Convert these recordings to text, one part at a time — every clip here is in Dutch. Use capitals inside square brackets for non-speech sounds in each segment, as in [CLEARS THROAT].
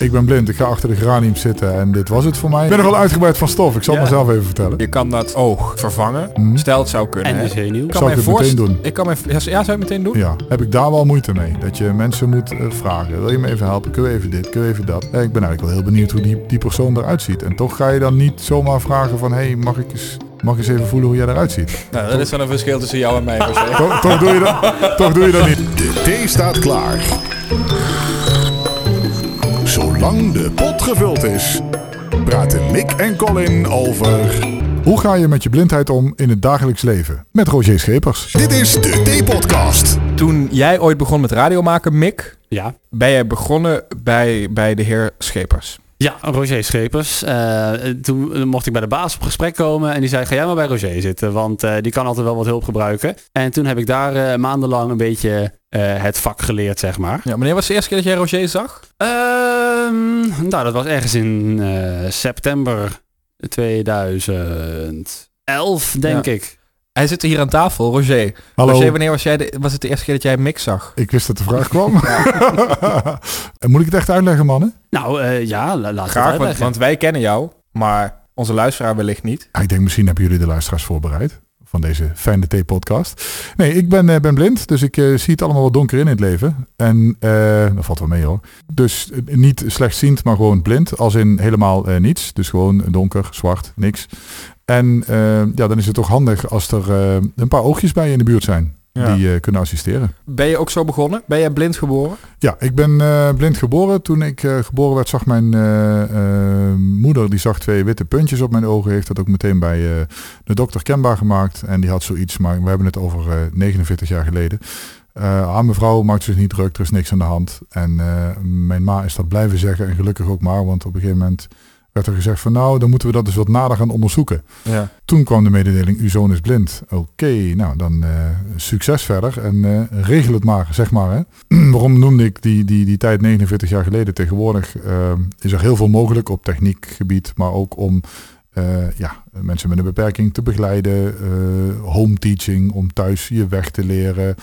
Ik ben blind, ik ga achter de granium zitten en dit was het voor mij. Ik ben nogal uitgebreid van stof, ik zal Ja. het maar zelf even vertellen. Je kan dat oog vervangen. Mhm. Stel het zou kunnen. En de zenuw. Ik Zou ik het meteen doen? Ik kan me, ja, zou je het meteen doen? Ja, heb ik daar wel moeite mee. Dat je mensen moet eh, vragen, wil je me even helpen? Kun je even dit? Kun je even dat? Eh, ik ben eigenlijk wel heel benieuwd hoe die, die persoon eruit ziet. En toch ga je dan niet zomaar vragen van, hé, hey, mag ik eens... Mag ik eens even voelen hoe jij eruit ziet? Nou, dat is wel een verschil tussen jou en mij. Toch, toch, doe, je dat, toch doe je dat niet. De thee staat klaar. Zolang de pot gevuld is, praten Mick en Colin over... Hoe ga je met je blindheid om in het dagelijks leven? Met Roger Schepers. Dit is de Thee-podcast. Toen jij ooit begon met radio maken, Mick, Ja. ben jij begonnen bij, bij de heer Schepers. Ja, Roger Schepers. Eh, toen mocht ik bij de baas op gesprek komen en die zei, ga jij maar bij Roger zitten, want eh, die kan altijd wel wat hulp gebruiken. En toen heb ik daar eh, maandenlang een beetje het vak geleerd, zeg maar. Ja, wanneer was de eerste keer dat jij Roger zag? Ehm, nou, dat was ergens in september 2011, denk Ja. ik. Hij zit hier aan tafel, Roger. Hallo. Roger, wanneer was, jij de, was het de eerste keer dat jij Mick zag? Ik wist dat de vraag [LAUGHS] kwam. [LAUGHS] En Moet ik het echt uitleggen, mannen? Nou, eh, ja, la- laat Graag, want, uitleggen. want wij kennen jou, maar onze luisteraar wellicht niet. Ah, Ik denk misschien hebben jullie de luisteraars voorbereid van deze fijne thee-podcast. Nee, ik ben, eh, ben blind, dus ik eh, zie het allemaal wat donker in het leven. En eh, dat valt wel mee hoor. Dus eh, niet slechtziend, maar gewoon blind. Als in helemaal eh, niets. Dus gewoon donker, zwart, niks. En eh, ja, dan is het toch handig als er eh, een paar oogjes bij je in de buurt zijn. Ja. Die eh, kunnen assisteren. Ben je ook zo begonnen? Ben jij blind geboren? Ja, ik ben blind geboren. Toen ik geboren werd, zag mijn moeder, die zag twee witte puntjes op mijn ogen. Heeft dat ook meteen bij de dokter kenbaar gemaakt. En die had zoiets, maar we hebben het over eh, 49 jaar geleden. Aan mevrouw maakt zich niet druk, er is niks aan de hand. En mijn ma is dat blijven zeggen en gelukkig ook maar. Want op een gegeven moment werd er gezegd van nou, dan moeten we dat dus wat nader gaan onderzoeken. Ja. Toen kwam de mededeling, uw zoon is blind. Oké, nou dan eh, succes verder en eh, regel het maar, zeg maar. Hè. [CLEARS THROAT] Waarom noemde ik die, die, die tijd 49 jaar geleden? Tegenwoordig eh, is er heel veel mogelijk op techniekgebied, maar ook om ja, mensen met een beperking te begeleiden. home teaching, om thuis je weg te leren.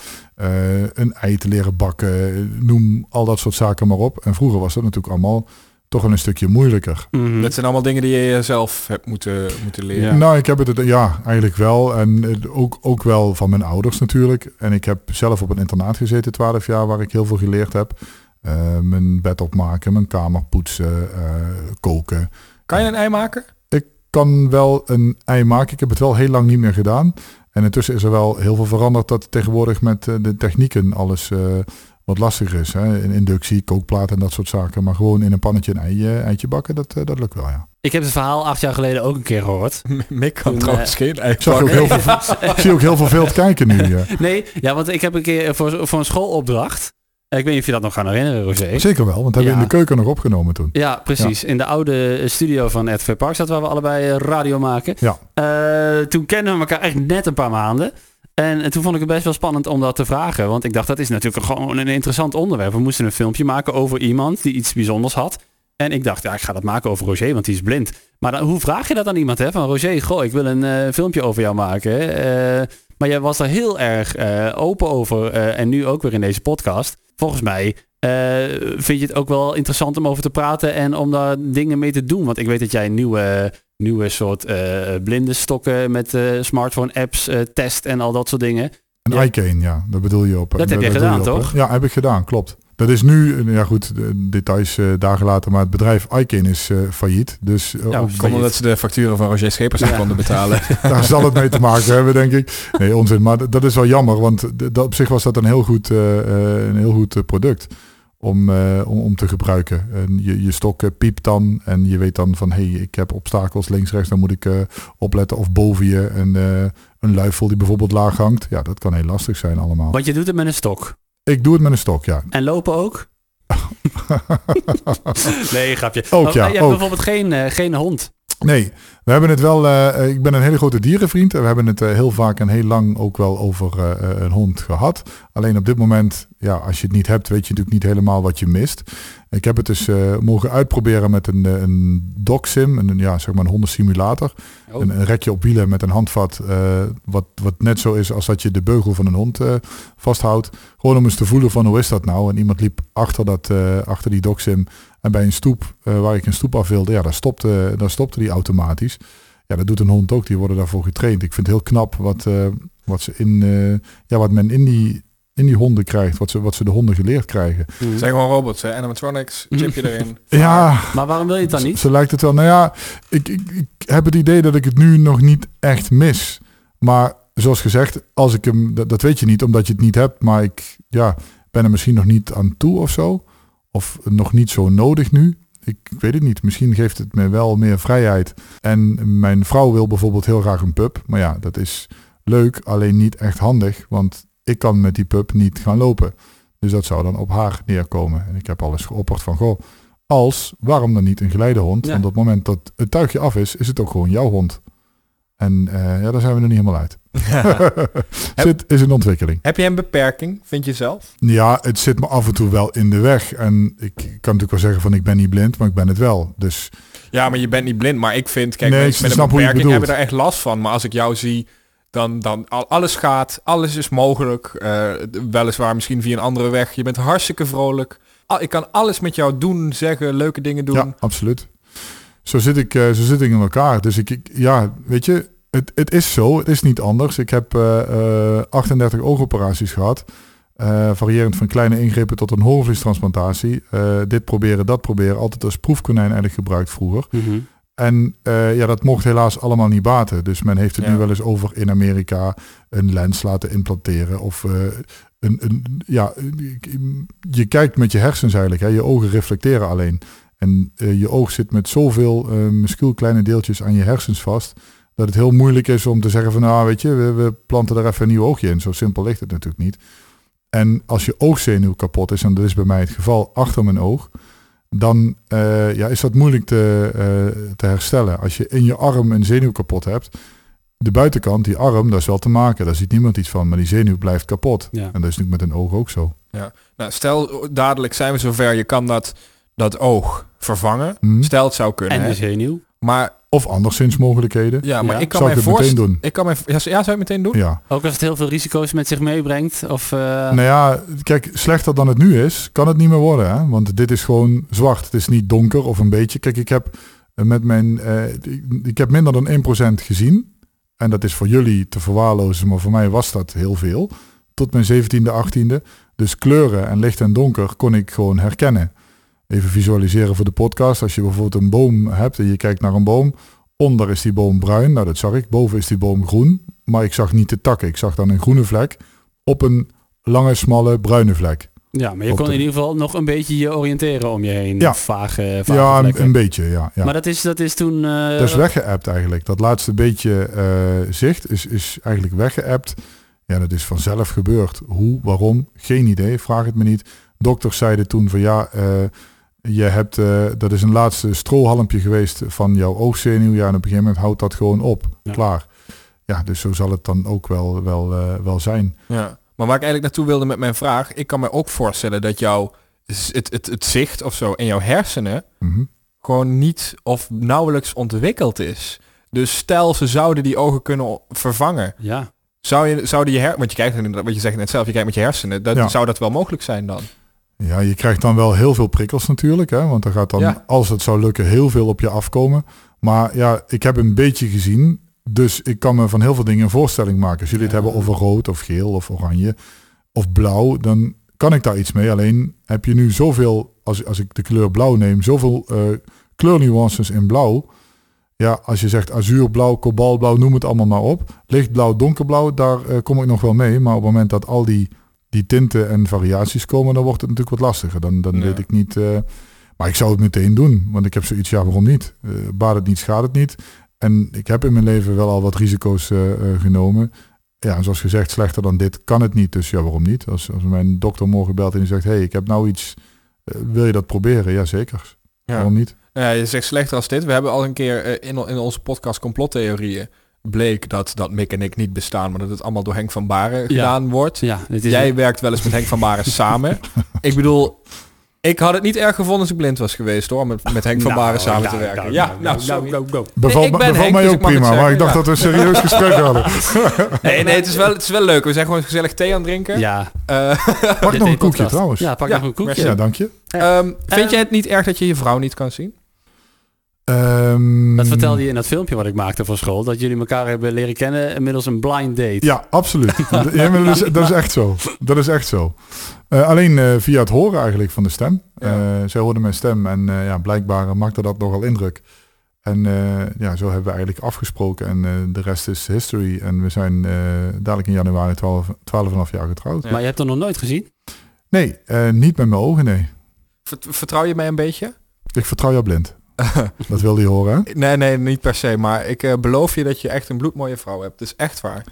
een ei te leren bakken. Noem al dat soort zaken maar op. En vroeger was dat natuurlijk allemaal toch wel een stukje moeilijker. Mhm. Dat zijn allemaal dingen die je zelf hebt moeten, moeten leren. Ja. Nou, ik heb het, ja, eigenlijk wel. En eh, ook, ook wel van mijn ouders natuurlijk. En ik heb zelf op een internaat gezeten, 12 jaar, waar ik heel veel geleerd heb. Eh, mijn bed opmaken, mijn kamer poetsen, eh, koken. Kan je een ei maken? Ik kan wel een ei maken. Ik heb het wel heel lang niet meer gedaan. En intussen is er wel heel veel veranderd dat tegenwoordig met de technieken alles eh, wat lastiger is. Hè? In inductie, kookplaat en dat soort zaken. Maar gewoon in een pannetje een ei, eitje bakken, dat, eh, dat lukt wel, ja. Ik heb het verhaal acht jaar geleden ook een keer gehoord. [LAUGHS] Mick kan Toen, trouwens eh, geen ei Ik, zag ook bakken. heel veel, [LAUGHS] ik zie ook heel veel veel kijken nu. Ja. [LAUGHS] Nee, ja, want ik heb een keer voor, voor een schoolopdracht. Ik weet niet of je dat nog kan herinneren, Roger. Zeker wel, want hebben we Ja. in de keuken nog opgenomen toen. Ja, precies. In de oude studio van RTV Park zat waar we allebei eh, radio maken. Ja. Eh, toen kenden we elkaar echt net een paar maanden. En, en toen vond ik het best wel spannend om dat te vragen. Want ik dacht, dat is natuurlijk gewoon een interessant onderwerp. We moesten een filmpje maken over iemand die iets bijzonders had. En ik dacht, ja, ik ga dat maken over Roger, want die is blind. Maar hoe vraag je dat aan iemand? Hè? Van Roger, goh, ik wil een eh, filmpje over jou maken. Eh, maar jij was daar heel erg eh, open over. en nu ook weer in deze podcast. Volgens mij vind je het ook wel interessant om over te praten en om daar dingen mee te doen. Want ik weet dat jij nieuwe, nieuwe soort eh blinde stokken met eh, smartphone apps eh, test en al dat soort dingen. Een Ja. iCane, ja, dat bedoel je op. Dat heb jij gedaan, je op, hè? toch? Ja, heb ik gedaan, klopt. Dat is nu, ja goed, de details eh, daar gelaten, maar het bedrijf iCane is eh, failliet. Dus eh, Ja, ook- Komt omdat ze de facturen van Roger Schepers niet Ja. konden betalen. [LAUGHS] daar zal het mee te maken hebben, denk ik. Nee, onzin. Maar dat is wel jammer, want dat, op zich was dat een heel goed, eh, eh, een heel goed eh, product om, eh, om, om te gebruiken. En je, je stok eh, piept dan en je weet dan van, hé, hey, ik heb obstakels links, rechts, dan moet ik eh, opletten. Of boven je een, eh, een luifel die bijvoorbeeld laag hangt. Ja, dat kan heel lastig zijn allemaal. Want je doet het met een stok. Ik doe het met een stok, ja. En lopen ook? [LAUGHS] nee, grapje. Ook, Oh, ja, je hebt ook. bijvoorbeeld geen, geen hond. Nee, we hebben het wel. eh, ik ben een hele grote dierenvriend. En we hebben het eh, heel vaak en heel lang ook wel over eh, eh, een hond gehad. Alleen op dit moment, ja, als je het niet hebt, weet je natuurlijk niet helemaal wat je mist. Ik heb het dus eh, mogen uitproberen met een, eh, een dogsim, een, ja, zeg maar een hondensimulator. Oh. Een, een rekje op wielen met een handvat, eh, wat, wat net zo is als dat je de beugel van een hond eh, vasthoudt. Gewoon om eens te voelen van hoe is dat nou. En iemand liep achter, dat, eh, achter die dogsim. En bij een stoep, eh, waar ik een stoep af wilde, ja, daar stopte, daar stopte die automatisch. Ja, dat doet een hond ook, die worden daarvoor getraind. Ik vind het heel knap wat, eh, wat, ze in, eh, ja, wat men in die, in die honden krijgt, wat ze, wat ze de honden geleerd krijgen. Mm. Het zijn gewoon robots, hè? Animatronics, chipje erin. [LAUGHS] Ja, Maar waarom wil je het dan niet? Zo lijkt het wel. Nou ja, ik, ik, ik heb het idee dat ik het nu nog niet echt mis. Maar zoals gezegd, als ik hem, dat, dat weet je niet omdat je het niet hebt. Maar ik ja, ben er misschien nog niet aan toe of zo. Of nog niet zo nodig nu. Ik weet het niet. Misschien geeft het me wel meer vrijheid. En mijn vrouw wil bijvoorbeeld heel graag een pup. Maar ja, dat is leuk, alleen niet echt handig. Want ik kan met die pup niet gaan lopen. Dus dat zou dan op haar neerkomen. En ik heb alles geopperd van, goh, als, waarom dan niet een geleidehond? Ja. Want op het moment dat het tuigje af is, is het ook gewoon jouw hond. En eh, ja, daar zijn we er niet helemaal uit. [LAUGHS] zit, is een ontwikkeling. Heb je een beperking, vind je zelf? Ja, het zit me af en toe wel in de weg. En ik kan natuurlijk wel zeggen van ik ben niet blind, maar ik ben het wel. Dus Ja, maar je bent niet blind. Maar ik vind, kijk, Nee, mensen met een beperking hebben daar echt last van. Maar als ik jou zie, dan, dan al- alles gaat, alles is mogelijk. Eh, weliswaar misschien via een andere weg. Je bent hartstikke vrolijk. Al- Ik kan alles met jou doen, zeggen, leuke dingen doen. ja, absoluut. Zo zit ik, eh, zo zit ik in elkaar. Dus ik, ik ja, weet je, het, het is zo. Het is niet anders. Ik heb eh, eh, 38 oogoperaties gehad. Eh, variërend van kleine ingrepen tot een hoornvliestransplantatie. Eh, dit proberen, dat proberen. Altijd als proefkonijn eigenlijk gebruikt vroeger. Mhm. En eh, ja, dat mocht helaas allemaal niet baten. Dus men heeft het Ja. nu wel eens over in Amerika een lens laten implanteren. Of eh, een, een, ja, je kijkt met je hersens eigenlijk. Hè. Je ogen reflecteren alleen. En eh, je oog zit met zoveel uh, kleine deeltjes aan je hersens vast. Dat het heel moeilijk is om te zeggen van nou weet je, we, we planten er even een nieuw oogje in. Zo simpel ligt het natuurlijk niet. En als je oogzenuw kapot is, en dat is bij mij het geval achter mijn oog, dan eh, ja, is dat moeilijk te, eh, te herstellen. Als je in je arm een zenuw kapot hebt, de buitenkant, die arm, dat is wel te maken. Daar ziet niemand iets van, maar die zenuw blijft kapot. Ja. En dat is natuurlijk met een oog ook zo. Nou, stel, dadelijk zijn we zover, je kan dat, dat oog vervangen. Mhm. Stel, het zou kunnen. En de zenuw. Maar Of anderszins mogelijkheden. ja, maar Ja. ik kan Zou mij meteen voorstellen... doen? Ik kan mij, ja, zou je het meteen doen? Ja. Ook als het heel veel risico's met zich meebrengt. Of, eh, Nou ja, kijk, slechter dan het nu is, kan het niet meer worden. Hè? Want dit is gewoon zwart. Het is niet donker of een beetje. Kijk, ik heb eh, met mijn, eh, ik, ik heb minder dan 1% gezien. En dat is voor jullie te verwaarlozen, maar voor mij was dat heel veel. Tot mijn 17e, 18e. Dus kleuren en licht en donker kon ik gewoon herkennen. Even visualiseren voor de podcast. Als je bijvoorbeeld een boom hebt en je kijkt naar een boom. Onder is die boom bruin, nou dat zag ik. Boven is die boom groen. Maar ik zag niet de takken. Ik zag dan een groene vlek op een lange, smalle, bruine vlek. ja, maar je kon in ieder geval nog een beetje je oriënteren om je heen. Ja. Vage, vage ja, een, beetje, ja. ja. Maar dat is, dat is toen... eh, dat is weggeappt eigenlijk. Dat laatste beetje eh, zicht is, is eigenlijk weggeappt. Ja, dat is vanzelf gebeurd. Hoe, waarom? Geen idee, vraag het me niet. Dokters zeiden toen van ja, eh, je hebt, eh, dat is een laatste strohalmpje geweest van jouw oogzenuw. Ja, en op een gegeven moment houdt dat gewoon op. Ja. Klaar. Ja, dus zo zal het dan ook wel, wel, eh, wel zijn. Ja. Maar waar ik eigenlijk naartoe wilde met mijn vraag, ik kan me ook voorstellen dat jouw het, het, het zicht of zo in jouw hersenen Mhm. gewoon niet of nauwelijks ontwikkeld is. Dus stel ze zouden die ogen kunnen vervangen, Ja, zou je zouden je her want je kijkt wat je zegt net zelf, je kijkt met je hersenen, dat, Ja. zou dat wel mogelijk zijn dan? Ja, je krijgt dan wel heel veel prikkels natuurlijk, hè? want er gaat dan, Ja. als het zou lukken, heel veel op je afkomen. Maar ja, ik heb een beetje gezien, dus ik kan me van heel veel dingen een voorstelling maken. Als jullie het hebben over rood of geel of oranje of blauw, dan kan ik daar iets mee. Alleen heb je nu zoveel, als, als ik de kleur blauw neem, zoveel eh kleurnuances in blauw. Ja, als je zegt azuurblauw, kobaltblauw, noem het allemaal maar op. Lichtblauw, donkerblauw, daar eh, kom ik nog wel mee. Maar op het moment dat al die, die tinten en variaties komen, dan wordt het natuurlijk wat lastiger. Dan, dan Ja. weet ik niet. eh, maar ik zou het meteen doen. Want ik heb zoiets, ja, waarom niet? Eh baat het niet, schaadt het niet. En ik heb in mijn leven wel al wat risico's eh, genomen. Ja, en zoals gezegd, slechter dan dit kan het niet. Dus ja, waarom niet? Als, als mijn dokter morgen belt en die zegt, hey, ik heb nou iets, wil je dat proberen? Ja, zeker. Waarom niet? Ja, je zegt slechter als dit. We hebben al een keer in, in onze podcast complottheorieën bleek dat, dat Mick en ik niet bestaan, maar dat het allemaal door Henk van Baren gedaan wordt. ja is Jij werkt wel eens met Henk van Baren [LAUGHS] samen. Ik bedoel, Ik had het niet erg gevonden als ik blind was geweest hoor, met, met Henk van Nou, Baren samen nou, te werken. nou, ja, nou, nou, nou, nou, nou. Bevalt, ik ben bevalt Henk, mij dus ook prima, maar ik dacht ja. dat we een serieus gesprek [LAUGHS] hadden. Nee, nee, het is, wel, het is wel leuk. We zijn gewoon gezellig thee aan het drinken. Ja. Eh, Pak nog een koekje trouwens. Ja, pak Ja, nog een koekje. Ja, dank je. ehm, vind Ehm, jij het niet erg dat je je vrouw niet kan zien? Ehm, Dat vertelde je in dat filmpje wat ik maakte voor school. Dat jullie elkaar hebben leren kennen inmiddels een blind date. Ja, absoluut. [LAUGHS] ja, dat, is, dat is echt zo. Dat is echt zo. Eh, alleen eh, via het horen eigenlijk van de stem. Ja. Eh, zij hoorde mijn stem en eh, ja, blijkbaar maakte dat nogal indruk. En eh, ja, zo hebben we eigenlijk afgesproken en eh, de rest is history. En we zijn eh, dadelijk in januari 12, 12,5 jaar getrouwd. Ja. Maar je hebt er nog nooit gezien? Nee, eh, niet met mijn ogen, nee. Vert- Vertrouw je mij een beetje? Ik vertrouw jou blind. [LAUGHS] Dat wilde je horen? Nee, nee, niet per se. Maar ik eh, beloof je dat je echt een bloedmooie vrouw hebt. Dat is echt waar.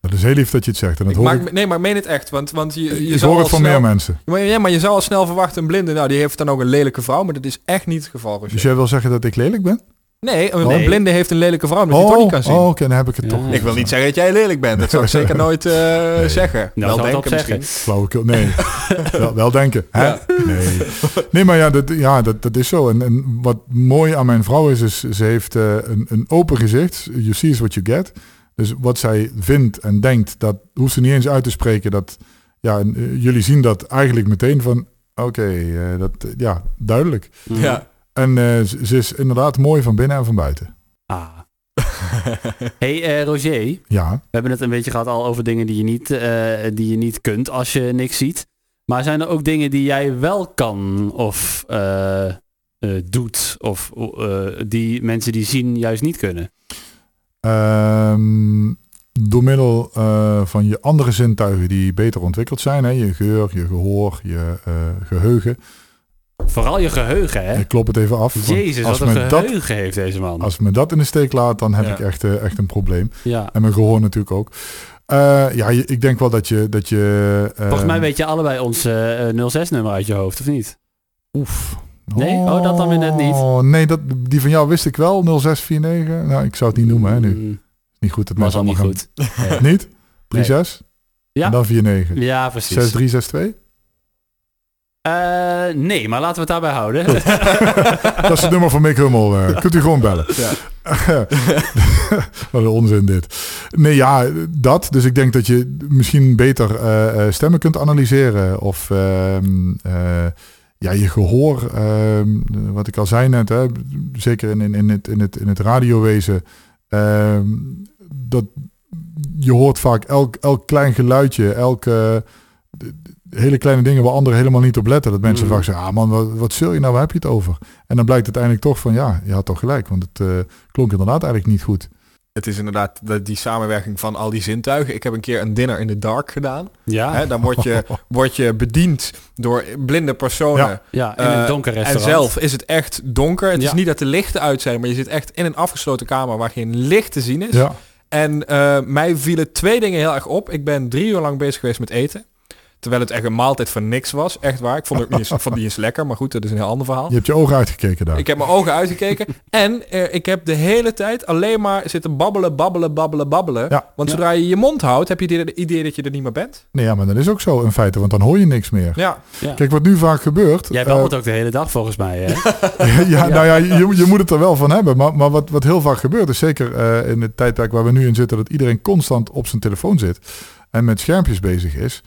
Dat is heel lief dat je het zegt. En dat Ik hoor maak, ik, nee, maar meen het echt. Want, want je, je ik zou hoor het van snel, meer mensen. Maar, ja, maar je zou al snel verwachten een blinde. Nou, die heeft dan ook een lelijke vrouw. Maar dat is echt niet het geval. Roger. Dus jij wil zeggen dat ik lelijk ben? Nee, een, Oh. blinde heeft een lelijke vrouw. Omdat hij het toch niet kan zien. oh oké, dan heb ik het Ja. toch. Ik wil niet zeggen dat jij lelijk bent. Dat zou ik zeker nooit eh, zeggen. Nou, op denken zeggen. misschien. Flauwekul. Nee, [LAUGHS] wel, wel denken. Hè? Ja. Nee. nee, maar ja, dat, ja dat, dat is zo. En, en wat mooi aan mijn vrouw is, is ze heeft eh, een, een open gezicht. You see is what you get. Dus wat zij vindt en denkt, dat hoeft ze niet eens uit te spreken. Dat, ja, en, eh, jullie zien dat eigenlijk meteen van, oké, dat, ja, duidelijk. Ja. En eh, ze, is inderdaad mooi van binnen en van buiten. Ah. [LAUGHS] hey eh, Roger, Ja, we hebben het een beetje gehad al over dingen die je, niet, eh, die je niet kunt als je niks ziet. Maar zijn er ook dingen die jij wel kan of doet of die mensen die zien juist niet kunnen? Ehm, door middel van je andere zintuigen die beter ontwikkeld zijn, hè, je geur, je gehoor, je eh, geheugen. Vooral je geheugen, hè? Ik klop het even af. Jezus, als wat een me dat, geheugen heeft deze man. als me dat in de steek laat, dan heb Ja. ik echt, eh, echt een probleem. Ja. En mijn gehoor natuurlijk ook. Eh, ja, ik denk wel dat je... Dat je Volgens mij weet je allebei ons eh, eh, 06-nummer uit je hoofd, of niet? Oef. Nee? Oh, dat dan weer net niet. Oh, Nee, dat, die van jou wist ik wel, 0649. Nou, ik zou het niet noemen, hè, nu. Mm, Niet goed dat was mensen al niet allemaal goed. [LAUGHS] Niet? 36? Ja. En dan 49. Ja, precies. 6362? Eh, nee, maar laten we het daarbij houden. [LAUGHS] Dat is het nummer van Mick Hummel. eh. kunt u gewoon bellen. Ja. [LAUGHS] Wat een onzin dit. Nee, ja, dat. Dus ik denk dat je misschien beter eh, eh, stemmen kunt analyseren. Of ehm, eh, ja, je gehoor, ehm, wat ik al zei net, hè, zeker in, in, in, het, in, het, in het radiowezen. ehm, dat, je hoort vaak elk, elk klein geluidje, elke hele kleine dingen waar anderen helemaal niet op letten. Dat mensen Mhm. vaak zeggen, ah man, wat, wat zul je nou, waar heb je het over? En dan blijkt uiteindelijk toch van, ja, je had toch gelijk. Want het eh, klonk inderdaad eigenlijk niet goed. Het is inderdaad de- die samenwerking van al die zintuigen. Ik heb een keer een dinner in the dark gedaan. ja, Hè, dan word je, [LAUGHS] word je bediend door blinde personen. Ja. ja, in Eh, een donker En restaurant. zelf is het echt donker. Het is niet dat de lichten uit zijn, maar je zit echt in een afgesloten kamer waar geen licht te zien is. Ja, En eh, mij vielen twee dingen heel erg op. Ik ben drie uur lang bezig geweest met eten. Terwijl het echt een maaltijd van niks was. Echt waar. Ik vond het ook niet eens, vond die eens lekker. Maar goed, dat is een heel ander verhaal. je hebt je ogen uitgekeken daar. Ik heb mijn ogen uitgekeken. [LAUGHS] en eh, ik heb de hele tijd alleen maar zitten babbelen, babbelen, babbelen, babbelen. Ja. Want Ja. zodra je je mond houdt, heb je het idee dat je er niet meer bent. Nee, ja, maar dat is ook zo in feite, want dan hoor je niks meer. Ja. Ja. Kijk, wat nu vaak gebeurt... Jij babbelt ook de hele dag volgens mij, hè? [LAUGHS] [LAUGHS] ja, nou ja, je, je moet het er wel van hebben. Maar, maar wat, wat heel vaak gebeurt, is zeker eh, in het tijdperk waar we nu in zitten, dat iedereen constant op zijn telefoon zit en met schermpjes bezig is.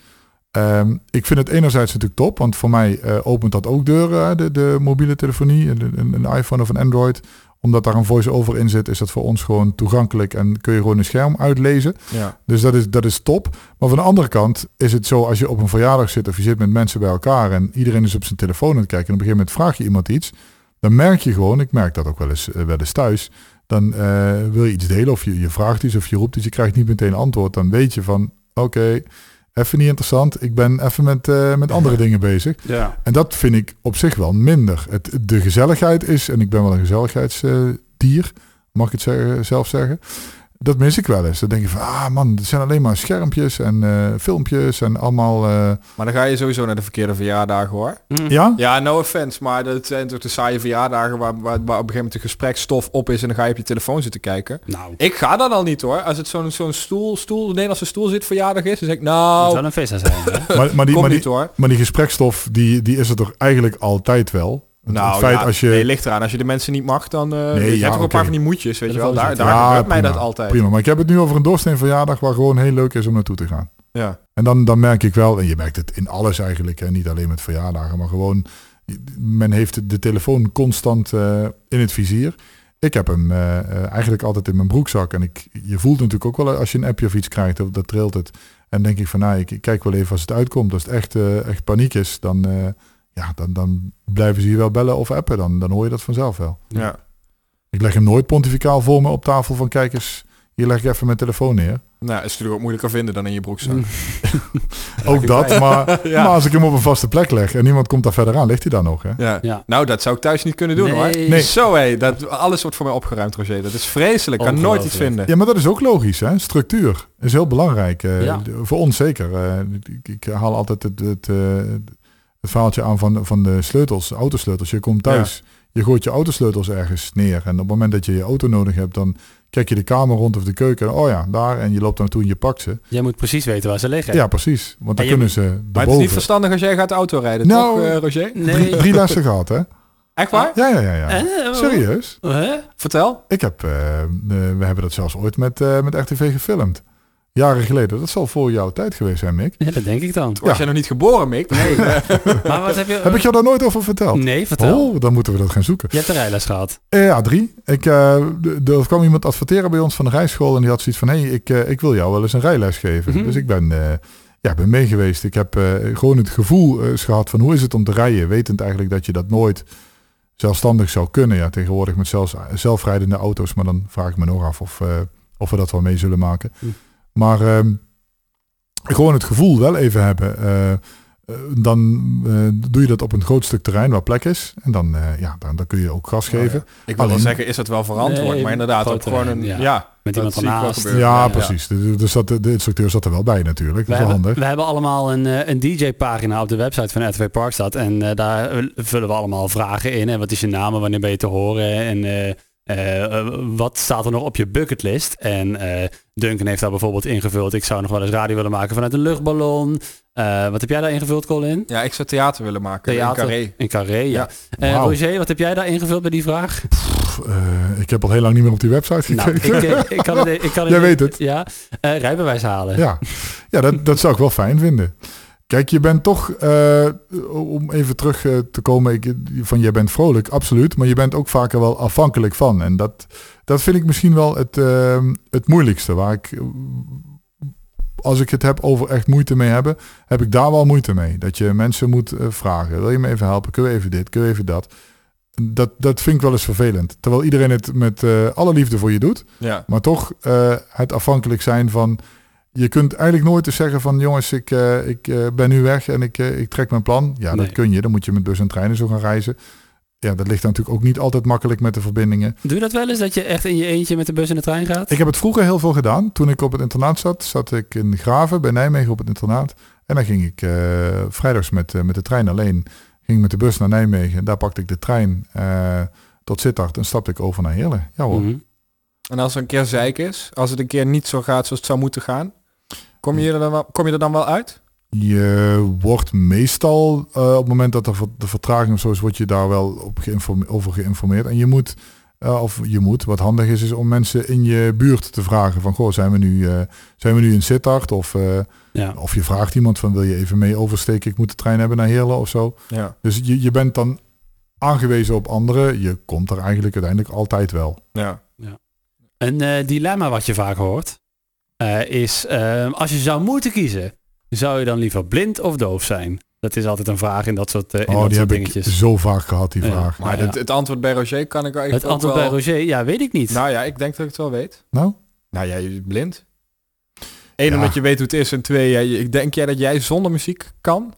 Ehm, ik vind het enerzijds natuurlijk top, want voor mij eh, opent dat ook deuren, de, de mobiele telefonie, een, een, een iPhone of een Android. Omdat daar een voice-over in zit, is dat voor ons gewoon toegankelijk en kun je gewoon een scherm uitlezen. ja. Dus dat is, dat is top. Maar van de andere kant is het zo als je op een verjaardag zit of je zit met mensen bij elkaar en iedereen is op zijn telefoon aan het kijken en op een gegeven moment vraag je iemand iets, dan merk je gewoon, ik merk dat ook wel eens, eh, wel eens thuis, dan eh, wil je iets delen of je, je vraagt iets of je roept iets, je krijgt niet meteen antwoord, dan weet je van oké, even niet interessant, ik ben even met, eh, met andere dingen bezig. Ja. En dat vind ik op zich wel minder. Het, de gezelligheid is, en ik ben wel een gezelligheidsdier, mag ik het zeggen, zelf zeggen. Dat mis ik wel eens. Dan denk je van, ah man, het zijn alleen maar schermpjes en eh, filmpjes en allemaal... eh, Maar dan ga je sowieso naar de verkeerde verjaardagen hoor. Mm. ja? Ja, no offense, maar dat zijn toch de saaie verjaardagen waar, waar, waar op een gegeven moment de gesprekstof op is en dan ga je op je telefoon zitten kijken. Nou, Ik ga dan al niet hoor. Als het zo'n zo'n stoel, stoel, Nederlandse stoel zit verjaardag is, dan zeg ik het nou, moet wel een visa zijn. Maar, maar, die, maar, niet die, hoor. maar die gesprekstof, die, die is er toch eigenlijk altijd wel? Het, Nou het feit ja, als je... nee, ligt eraan. Als je de mensen niet mag, dan... eh je ja, hebt toch een paar van die moedjes, weet je wel. Daar, Telefoon daar Ja, gebeurt mij dat altijd. Prima, maar ik heb het nu over een doorsnee verjaardag waar gewoon heel leuk is om naartoe te gaan. Ja. En dan, dan merk ik wel, en je merkt het in alles eigenlijk, en niet alleen met verjaardagen, maar gewoon, men heeft de telefoon constant eh, in het vizier. Ik heb hem eh, eigenlijk altijd in mijn broekzak. En ik, je voelt natuurlijk ook wel als je een appje of iets krijgt, dat, dat trilt het. En denk ik van, nou, ik, ik kijk wel even als het uitkomt. Als het echt, echt paniek is, dan, eh, ja, dan, dan blijven ze je wel bellen of appen. Dan, dan hoor je dat vanzelf wel. ja. Ik leg hem nooit pontificaal voor me op tafel van, kijk eens, hier leg ik even mijn telefoon neer. Nou, is natuurlijk ook moeilijker vinden dan in je broekzak. [LAUGHS] Ook dat, maar, Ja. maar als ik hem op een vaste plek leg en niemand komt daar verder aan, ligt hij daar nog. Hè? Ja. Ja. Nou, dat zou ik thuis niet kunnen doen hoor. Nee. Nee. Zo hé, dat alles wordt voor mij opgeruimd, Roger. Dat is vreselijk. Ik kan nooit iets vinden. Ja, maar dat is ook logisch. Hè? Structuur is heel belangrijk. eh, Ja. Voor ons zeker. Eh, ik, ik haal altijd het, het, eh, het verhaaltje aan van, van de sleutels, autosleutels. Je komt thuis, je gooit je autosleutels ergens neer. En op het moment dat je je auto nodig hebt, dan kijk je de kamer rond of de keuken. Oh ja, daar. En je loopt naartoe en je pakt ze. Jij moet precies weten waar ze liggen. Ja, precies. Want dan je- kunnen ze Maar het is niet verstandig als jij gaat auto-rijden, Nou, toch, eh, Roger? Nee. Drie, drie lessen gehad, hè? Echt waar? Ja, ja, ja. ja. Eh, Serieus? Hè? Vertel. Ik heb, eh, eh, we hebben dat zelfs ooit met, eh, met RTV gefilmd. Jaren geleden. Dat zal voor jouw tijd geweest zijn, Mick. Ja, dat denk ik dan. Was Ja. jij nog niet geboren, Mick? Nee. [LAUGHS] [LAUGHS] Maar wat heb je... Heb ik jou daar nooit over verteld? Nee, vertel. Oh, dan moeten we dat gaan zoeken. Je hebt de rijles gehad. Eh, ja, drie. Ik, eh, d- er kwam iemand adverteren bij ons van de rijschool en die had zoiets van, hé, hey, ik, eh, ik wil jou wel eens een rijles geven. Mhm. Dus ik ben, eh, ja, ben mee geweest. Ik heb eh, gewoon het gevoel eh, eens gehad van, hoe is het om te rijden? Wetend eigenlijk dat je dat nooit zelfstandig zou kunnen. Ja, tegenwoordig met zelfs, zelfrijdende auto's, maar dan vraag ik me nog af of, eh, of we dat wel mee zullen maken. Hm. Maar ehm, gewoon het gevoel wel even hebben. eh, dan eh, doe je dat op een groot stuk terrein waar plek is. En dan, eh, ja, dan, dan kun je ook gas geven. Ik wil wel zeggen, is dat wel verantwoord? Nee, maar inderdaad, ook gewoon een... Ja, ja. Met dat iemand ernaast. gebeuren. Ja, Ja. precies. De, de, zat, de instructeur zat er wel bij natuurlijk. We Dat is wel hebben, handig. we hebben allemaal een, een DJ-pagina op de website van RTV Parkstad. En daar vullen we allemaal vragen in. En wat is je naam en wanneer ben je te horen? En eh, eh, wat staat er nog op je bucketlist? En eh, Duncan heeft daar bijvoorbeeld ingevuld. Ik zou nog wel eens radio willen maken vanuit een luchtballon. Eh, wat heb jij daar ingevuld, Colin? Ja, ik zou theater willen maken. Theater. In Carré. In Carré, ja. Roger, wat heb jij daar ingevuld bij die vraag? Pff, eh, ik heb al heel lang niet meer op die website Nou, gekeken. ik, eh, ik kan het, [LAUGHS] ik kan Jij weet het. Ja, Eh, rijbewijs halen. Ja, ja dat, dat zou ik wel fijn vinden. Kijk, je bent toch, eh, om even terug eh, te komen, ik, van jij bent vrolijk, absoluut. Maar je bent ook vaker wel afhankelijk van. En dat, dat vind ik misschien wel het, eh, het moeilijkste. Waar ik, als ik het heb over echt moeite mee hebben, heb ik daar wel moeite mee. Dat je mensen moet eh, vragen, wil je me even helpen? Kun je even dit? Kun je even dat? Dat, dat vind ik wel eens vervelend. Terwijl iedereen het met alle liefde voor je doet. Ja. Maar toch het afhankelijk zijn van... Je kunt eigenlijk nooit eens zeggen van... jongens, ik, eh, ik eh, ben nu weg en ik, eh, ik trek mijn plan. Ja, Nee. dat kun je. Dan moet je met bus en treinen zo gaan reizen. Ja, dat ligt natuurlijk ook niet altijd makkelijk met de verbindingen. Doe je dat wel eens, dat je echt in je eentje met de bus en de trein gaat? Ik heb het vroeger heel veel gedaan. Toen ik op het internaat zat, zat ik in Graven bij Nijmegen op het internaat. En dan ging ik eh, vrijdags met, met de trein alleen. Ging met de bus naar Nijmegen. Daar pakte ik de trein eh, tot Sittard en stapte ik over naar Heerlen. Ja hoor. Mhm. En als er een keer zeik is, als het een keer niet zo gaat zoals het zou moeten gaan, kom je er dan wel, kom je er dan wel uit? Je wordt meestal, eh, op het moment dat er de vertraging of zo is, word je daar wel op geïnforme- over geïnformeerd. En je moet, eh, of je moet, wat handig is, is om mensen in je buurt te vragen van, goh, zijn we nu, eh, zijn we nu in Sittard? Of, eh, Ja. of je vraagt iemand van, wil je even mee oversteken? Ik moet de trein hebben naar Heerlen of zo. Ja. Dus je, je bent dan aangewezen op anderen. Je komt er eigenlijk uiteindelijk altijd wel. Ja. Een eh, dilemma wat je vaak hoort eh, is, eh, als je zou moeten kiezen, zou je dan liever blind of doof zijn? Dat is altijd een vraag in dat soort, in Oh, dat die soort heb ik dingetjes. zo vaak gehad, die Ja. vraag. Maar Ja, het, ja. het antwoord bij Roger kan ik eigenlijk Het antwoord wel... bij Roger, ja, weet ik niet. Nou ja, ik denk dat ik het wel weet. Nou? Nou ja, je bent blind. Eén, Ja. omdat je weet hoe het is. En twee, ja, je- denk jij dat jij zonder muziek kan?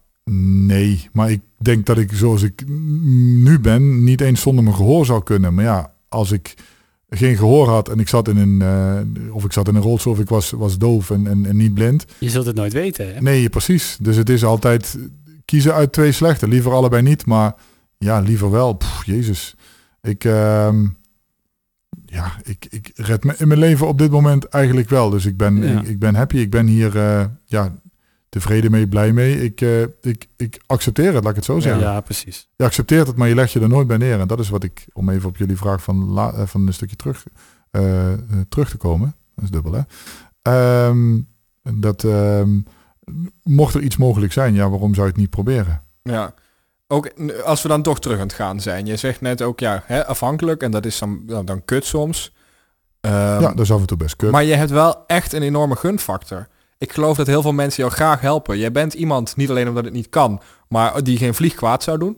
Nee, maar ik denk dat ik zoals ik nu ben niet eens zonder mijn gehoor zou kunnen. Maar ja, als ik geen gehoor had en ik zat in een, eh, of ik zat in een rolstoel of ik was, was doof en, en, en niet blind. Je zult het nooit weten. Hè? Nee, precies. Dus het is altijd kiezen uit twee slechte. Liever allebei niet, maar ja, liever wel. Pff, Jezus. Ik, ehm, ja, ik, ik red me in mijn leven op dit moment eigenlijk wel. Dus ik ben, Ja. ik, ik ben happy. Ik ben hier eh, ja, tevreden mee, blij mee. Ik, eh, ik, ik accepteer het, laat ik het zo Ja, zeggen. precies. Je accepteert het, maar je legt je er nooit bij neer. En dat is wat ik, om even op jullie vraag van, la, eh, van een stukje terug, eh, eh, terug te komen. Dat is dubbel, hè. Ehm, dat, ehm, mocht er iets mogelijk zijn, ja, waarom zou je het niet proberen? Ja. Ook als we dan toch terug aan het gaan zijn. Je zegt net ook, ja, hè, afhankelijk. En dat is dan, dan, dan kut soms. Ehm, ja, dat is af en toe best kut. Maar je hebt wel echt een enorme gunfactor. Ik geloof dat heel veel mensen jou graag helpen. Jij bent iemand, niet alleen omdat het niet kan, maar die geen vlieg kwaad zou doen.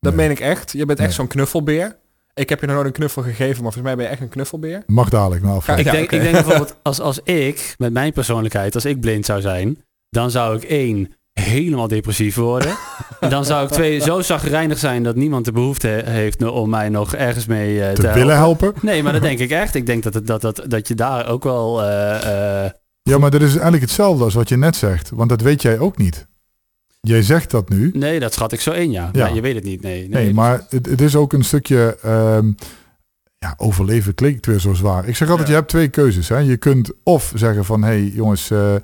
Dat Nee. meen ik echt. Je bent echt Nee. zo'n knuffelbeer. Ik heb je nog nooit een knuffel gegeven, maar volgens mij ben je echt een knuffelbeer. Mag dadelijk nou Ja, Ik, Ja, denk, ik denk bijvoorbeeld, als, als ik, met mijn persoonlijkheid, als ik blind zou zijn, dan zou ik één, helemaal depressief worden. en [LAUGHS] dan zou ik twee, zo zagrijnig zijn dat niemand de behoefte he- heeft om mij nog ergens mee eh, te te willen helpen. helpen. Nee, maar dat denk ik echt. Ik denk dat, het, dat, dat, dat je daar ook wel... eh, eh, Ja, maar dat is eigenlijk hetzelfde als wat je net zegt. Want dat weet jij ook niet. Jij zegt dat nu. nee, dat schat ik zo in, ja. Ja. Nee, je weet het niet, nee. nee, Nee, maar het, het is ook een stukje... ehm, ja, overleven klinkt weer zo zwaar. Ik zeg altijd, Ja. je hebt twee keuzes. Hè. Je kunt of zeggen van... Hé hey, jongens, eh,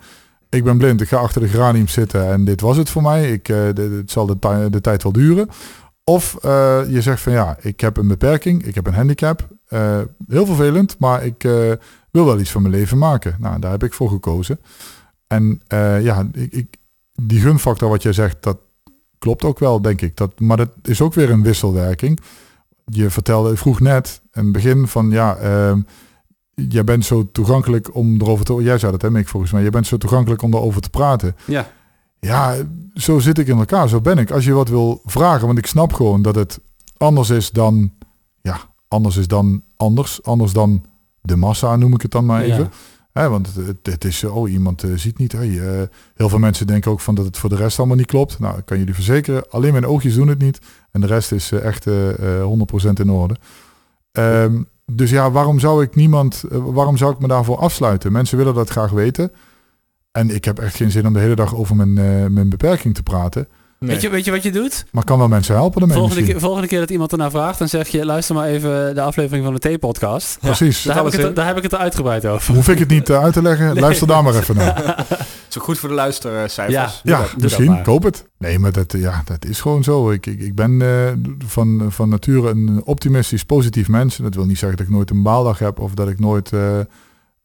ik ben blind. Ik ga achter de granium zitten. En dit was het voor mij. Ik, de- het zal de, de tijd wel duren. Of eh, je zegt van ja, ik heb een beperking. Ik heb een handicap. Heel vervelend, maar ik wil wel iets van mijn leven maken. Nou, daar heb ik voor gekozen. En eh, ja, ik, ik, die gunfactor wat jij zegt, dat klopt ook wel, denk ik. Dat, maar dat is ook weer een wisselwerking. Je vertelde, ik vroeg net in het begin van ja, ehm, jij bent zo toegankelijk om erover te... Jij zei dat hè, Mick, volgens mij. Je bent zo toegankelijk om erover te praten. Ja, Ja, zo zit ik in elkaar. Zo ben ik. Als je wat wil vragen, want ik snap gewoon dat het anders is dan... Ja, anders is dan anders. Anders dan de massa, noem ik het dan maar even. Ja. Hè, want het, is, oh, iemand eh, ziet niet. Hey, eh, heel veel mensen denken ook van dat het voor de rest allemaal niet klopt. Nou, ik kan jullie verzekeren, alleen mijn oogjes doen het niet. En de rest is eh, echt eh, eh, 100% in orde. Ehm, dus ja, waarom zou ik niemand, waarom zou ik me daarvoor afsluiten? Mensen willen dat graag weten. En ik heb echt geen zin om de hele dag over mijn, mijn beperking te praten. Nee. Weet, je, weet je wat je doet? Maar ik kan wel mensen helpen ermee Volgende keer, volgende keer dat iemand ernaar vraagt, dan zeg je, luister maar even de aflevering van de T-podcast. Precies. Daar, heb ik het- daar heb ik het er uitgebreid over. Hoef ik het niet eh, uit te leggen? Luister daar maar even naar. [LAUGHS] Zo goed voor de luistercijfers. Ja. Ja, dat. misschien. maar. Koop het. Nee, maar dat, ja, dat is gewoon zo. Ik, ik, ik ben eh, van, van nature een optimistisch, positief mens. Dat wil niet zeggen dat ik nooit een baaldag heb of dat ik nooit eh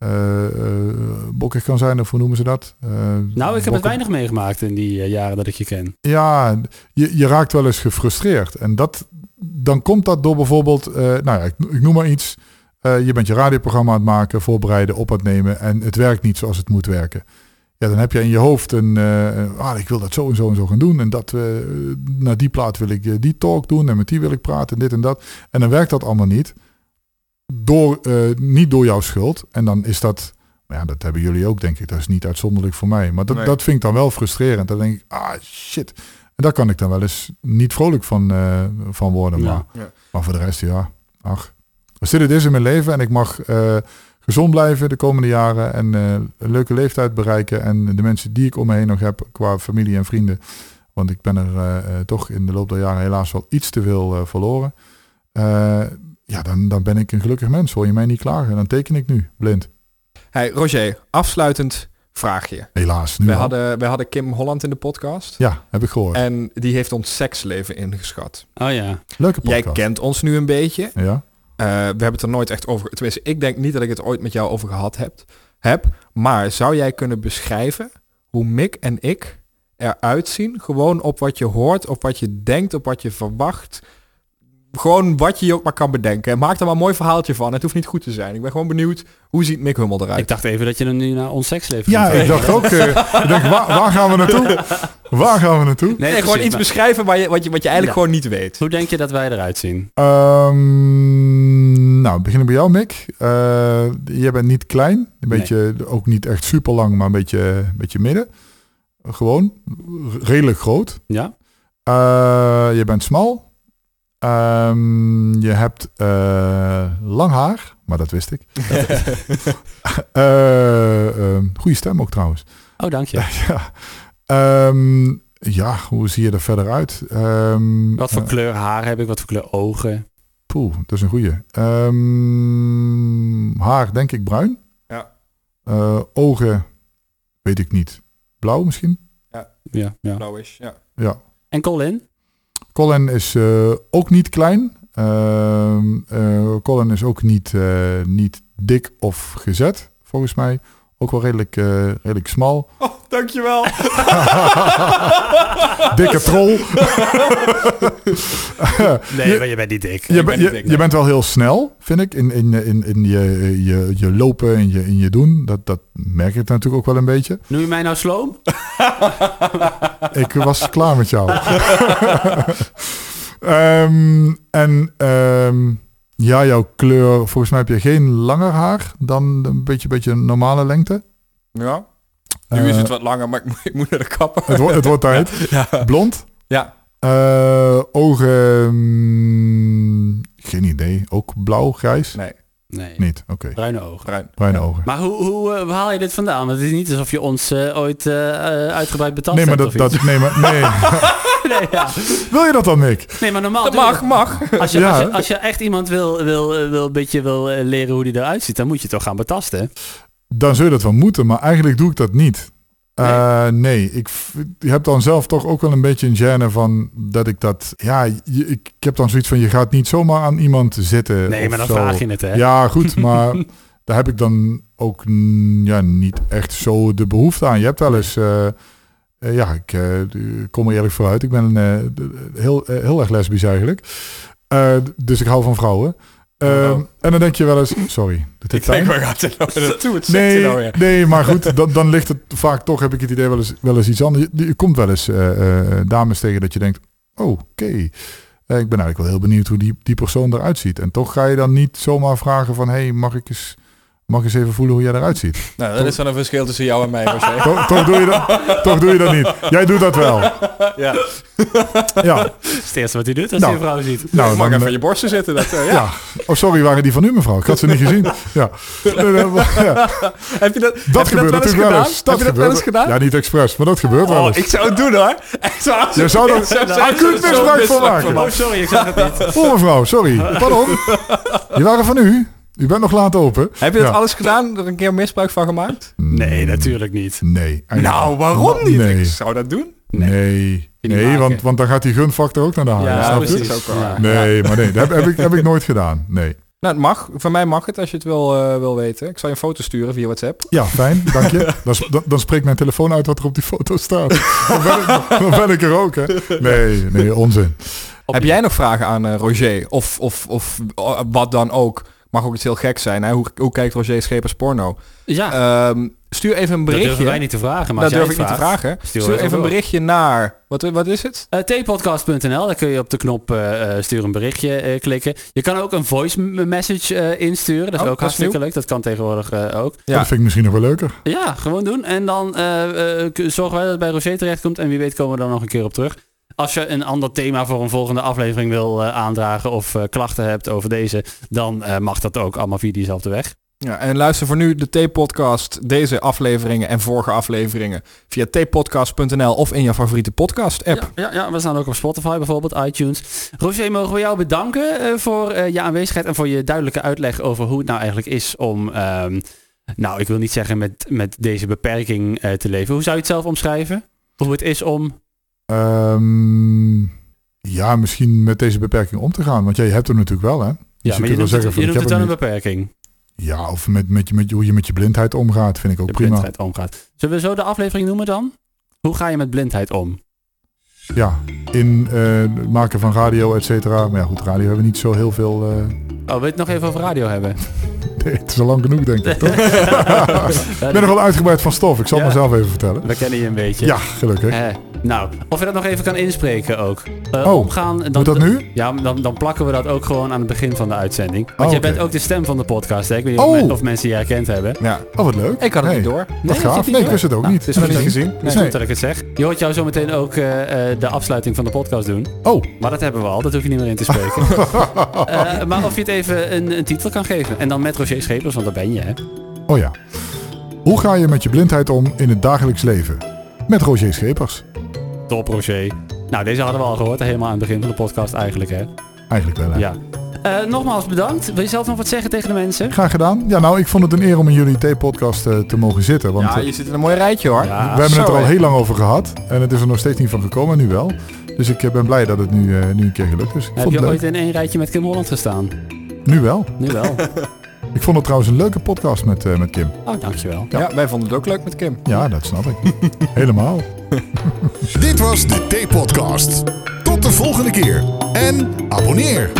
eh, bokkig kan zijn. Of hoe noemen ze dat? Eh, Nou, ik heb het weinig meegemaakt in die jaren dat ik je ken. Ja, je, je raakt wel eens gefrustreerd. En dat, dan komt dat door bijvoorbeeld, nou ja, ik, ik noem maar iets. Je bent je radioprogramma aan het maken, voorbereiden, op aan het nemen. En het werkt niet zoals het moet werken. Ja, dan heb je in je hoofd een, ah, ik wil dat zo en zo en zo gaan doen. En dat, naar die plaat wil ik die talk doen. En met die wil ik praten en dit en dat. En dan werkt dat allemaal niet. Door, eh, niet door jouw schuld. En dan is dat, maar ja, dat hebben jullie ook denk ik. Dat is niet uitzonderlijk voor mij. Maar dat, Nee. dat vind ik dan wel frustrerend. Dan denk ik, ah shit. En daar kan ik dan wel eens niet vrolijk van, eh, van worden. Ja. Maar, Ja. maar voor de rest, ja, ach. Als dit het is in mijn leven en ik mag eh, gezond blijven de komende jaren en eh, een leuke leeftijd bereiken en de mensen die ik om me heen nog heb qua familie en vrienden, want ik ben er toch in de loop der jaren helaas wel iets te veel eh, verloren. Ja, dan, dan ben ik een gelukkig mens. Hoor je mij niet klagen? Dan teken ik nu, blind. Hey, Roger, afsluitend vraagje. Helaas. Nu al. hadden, wij hadden Kim Holland in de podcast. Ja, heb ik gehoord. En die heeft ons seksleven ingeschat. Oh ja. Leuke Jij podcast. kent ons nu een beetje. Ja, Eh, we hebben het er nooit echt over... Tenminste, ik denk niet dat ik het ooit met jou over gehad heb. heb maar zou jij kunnen beschrijven hoe Mick en ik eruit zien? Gewoon op wat je hoort, op wat je denkt, op wat je verwacht. Gewoon wat je je ook maar kan bedenken. En maak er maar een mooi verhaaltje van. Het hoeft niet goed te zijn. Ik ben gewoon benieuwd, hoe ziet Mick Hummel eruit? Ik dacht even dat je hem nu naar ons seksleven ja ik dacht ook, eh, ik waar, waar gaan we naartoe? Waar gaan we naartoe? Nee, Nee, gewoon iets maar beschrijven waar je, wat, je, wat je eigenlijk Ja. gewoon niet weet. Hoe denk je dat wij eruit zien? Ehm, nou, beginnen bij jou, Mick. Eh, jij bent niet klein. Een Nee. beetje, ook niet echt super lang, maar een beetje, een beetje midden. Gewoon. Redelijk groot. Ja? Eh, je bent smal. Ehm, je hebt eh, lang haar, maar dat wist ik. [LAUGHS] [LAUGHS] Eh, ehm, goede stem ook trouwens. Oh, dank je. [LAUGHS] ja. Ehm, ja, hoe zie je er verder uit? Ehm, Wat voor eh, kleur haar heb ik? Wat voor kleur ogen? Poeh, dat is een goeie. Ehm, haar, denk ik bruin. Ja. Eh, ogen, weet ik niet. Blauw misschien? Ja, ja. Blauwish, ja. Ja. En Colin? Colin is eh, ook niet klein. Ehm, eh, Colin is ook niet, eh, niet dik of gezet, volgens mij. Ook wel redelijk, eh, redelijk smal. [LAUGHS] Oh, dankjewel. [LAUGHS] Dikke troll. [LAUGHS] Nee, Je- maar je bent niet dik. je, ben ben- niet je, dik, je bent wel heel snel, vind ik, in, in, in, in je, je, je lopen en je, in je doen. Dat, dat merk ik natuurlijk ook wel een beetje. Noem je mij nou sloom? Ik was klaar met jou. Ehm, en ehm, ja, jouw kleur, volgens mij heb je geen langer haar dan een beetje, beetje normale lengte. Ja. Nu is Eh, het wat langer, maar ik moet, ik moet naar de kapper. Het, wordt- het wordt [LAUGHS] tijd. Ja. Blond. Ja. Eh, ogen, mm, geen idee. Ook blauw, grijs? Nee, Nee. Niet, oké. Bruine ogen. bruin. Bruine Ja. ogen. Maar hoe, hoe eh, haal je dit vandaan? Want het is niet alsof je ons eh, ooit eh, eh, uitgebreid betast Nee, maar hebt dat, of iets. dat, nee, maar, nee. [LAUGHS] nee, ja. Wil je dat dan, Nick? nee, maar normaal... Dat mag, mag. Als je, Ja. als, je, als je echt iemand wil, wil, wil, een beetje wil leren hoe die eruit ziet, dan moet je toch gaan betasten. Dan zul je dat wel moeten, maar eigenlijk doe ik dat niet. Eh, nee, ik, heb dan zelf toch ook wel een beetje een gêne van dat ik dat... Ja, je- ik, ik heb dan zoiets van, je gaat niet zomaar aan iemand zitten. Nee, maar dan zo. vraag je het, hè? Ja, goed, maar [LAUGHS] daar heb ik dan ook ja, niet echt zo de behoefte aan. Je hebt wel eens... eh, eh, ja, ik kom er eerlijk vooruit. Ik ben heel, heel erg lesbisch eigenlijk. Dus ik hou van vrouwen. Ehm, Oh. En dan denk je wel eens... Sorry, dit Ik denk, waar gaat nou naartoe? Het Nee, nou weer. nee, maar goed, dan, dan ligt het vaak toch, heb ik het idee, wel eens, wel eens iets anders. Je, je komt wel eens eh, eh, dames tegen dat je denkt, oh, oké. Eh, ik ben eigenlijk wel heel benieuwd hoe die, die persoon eruit ziet. En toch ga je dan niet zomaar vragen van, hey, mag ik eens, mag ik eens even voelen hoe jij eruut ziet? Nou, dat is dan een verschil tussen jou en mij, [LAUGHS] toch, toch, doe je dat, toch doe je dat niet. Jij doet dat wel. ja. [LAUGHS] Ja, Dat is het eerste wat hij doet als Nou. hij een vrouw ziet. Nou, nou, mag dan, even eh, je borsten zitten. Dat, eh, ja. ja. Oh, sorry, waren die van u, mevrouw? Ik had ze niet gezien. Ja. Ja. Heb je dat, Dat heb je dat gebeurt wel eens natuurlijk gedaan? wel eens. heb je dat wel eens gedaan? Ja, niet expres, maar dat gebeurt wel Oh, eens. ik zou het doen hoor. [LAUGHS] Echt waar. Je zou er Zo- zo- acuut misbruik van maken. Oh, sorry, ik zag het niet. Oh mevrouw, sorry. Pardon. Die waren van u. U bent nog laat open. Heb je dat Ja. alles gedaan? Er een keer misbruik van gemaakt? Nee, natuurlijk niet. Nee. Nou, waarom niet? Nee. Ik zou dat doen. Nee. Nee, maken. want, want dan gaat die gunfactor ook naar de haal. Ja, precies. Ook wel Ja. Nee, maar nee, dat heb, heb, ik, heb ik nooit gedaan. Nee. Nou, het mag. Voor mij mag het als je het wil, eh, wil weten. Ik zal je een foto sturen via WhatsApp. Ja, fijn, dank je. [LAUGHS] Dan, dan, dan spreekt mijn telefoon uit wat er op die foto staat. Dan ben ik, dan ben ik er ook, hè. Nee, nee, onzin. Op- Heb jij nog vragen aan eh, Roger? Of, of, of eh, wat dan ook? Mag ook iets heel geks zijn. Hè? Hoe, hoe kijkt Roger Schepers porno? Ja, Ehm, stuur even een dat berichtje. durven wij niet te vragen, maar dat durf ik jij niet te vraagt, vragen. stuur Stuur, even even een door. berichtje naar... Wat, wat is het? Uh, tpodcast.nl, daar kun je op de knop eh, eh, stuur een berichtje eh, klikken. Je kan ook een voice message eh, insturen, dat is Oh, ook dat hartstikke leuk. Dat kan tegenwoordig eh, ook. Ja. Dat vind ik misschien nog wel leuker. Ja, gewoon doen. En dan eh, eh, zorgen wij dat het bij Roger terechtkomt. En wie weet komen we dan nog een keer op terug. Als je een ander thema voor een volgende aflevering wil eh, aandragen of eh, klachten hebt over deze, dan eh, mag dat ook allemaal via diezelfde weg. Ja, en luister voor nu de T-podcast, deze afleveringen en vorige afleveringen via tpodcast.nl of in je favoriete podcast app. Ja, ja, ja, we staan ook op Spotify bijvoorbeeld, iTunes. Roger, mogen we jou bedanken voor je aanwezigheid en voor je duidelijke uitleg over hoe het nou eigenlijk is om, ehm, nou ik wil niet zeggen met, met deze beperking te leven. Hoe zou je het zelf omschrijven? Hoe het is om... Ehm, ja, misschien met deze beperking om te gaan. Want jij hebt er natuurlijk wel, hè. Dus Ja, maar je kunt noemt wel het, van, je het hem een beperking. Ja, of met, met, je- met, hoe je met je blindheid omgaat, vind ik ook De prima. blindheid omgaat. Zullen we zo de aflevering noemen dan? Hoe ga je met blindheid om? Ja, in eh, het maken van radio, et cetera. Maar ja, goed, radio hebben we niet zo heel veel... eh, Oh, wil je het nog even over radio hebben? Nee, [LAUGHS] het is al lang genoeg, denk ik, toch? [LAUGHS] ik ben nog wel uitgebreid van stof. Ik zal het Ja. mezelf even vertellen. We kennen je een beetje. Ja, gelukkig. Eh, Nou, of je dat nog even kan inspreken ook. Eh, Oh, omgaan, dan, Moet dat nu? Ja, dan, dan plakken we dat ook gewoon aan het begin van de uitzending. Want Oh, jij bent ook de stem van de podcast, hè? Ik weet niet Oh. of, men- of mensen je herkend hebben. Ja. Oh, wat leuk. Ik had het Hey, niet door. Wat gaaf. niet Nee, ik wist het ook Nou, niet. het is Heb je goed niet dat- gezien? Het is Nee. goed dat ik het zeg. Je hoort jou zo meteen ook eh, eh, de afsluiting van de podcast doen. Oh, Maar dat hebben we al, dat hoef je niet meer in te spreken. [LAUGHS] Eh, maar of je het even een, een titel kan geven. En dan met Roger Schepers, want daar ben je, hè? oh ja. Hoe ga je met je blindheid om in het dagelijks leven? Met Roger Schepers. Top, Roger. Nou, deze hadden we al gehoord, helemaal aan het begin van de podcast eigenlijk, hè? Eigenlijk wel, hè? Ja. Eh, nogmaals bedankt. Wil je zelf nog wat zeggen tegen de mensen? Graag gedaan. Ja, nou, ik vond het een eer om in jullie T-podcast eh, te mogen zitten. Want Ja, eh, je zit in een mooi rijtje hoor. Ja. we hebben het er al heel lang over gehad. En het is er nog steeds niet van gekomen, nu wel. Dus ik ben blij dat het nu, nu een keer gelukt is. Ik Heb vond je het ooit in één rijtje met Kim Holland gestaan? Nu wel. Nu wel. [LAUGHS] Ik vond het trouwens een leuke podcast met, eh, met Kim. Oh, dankjewel. Ja. wij vonden het ook leuk met Kim. Ja, dat snap ik. [LAUGHS] Helemaal. Dit was de T-podcast. Tot de volgende keer. En abonneer.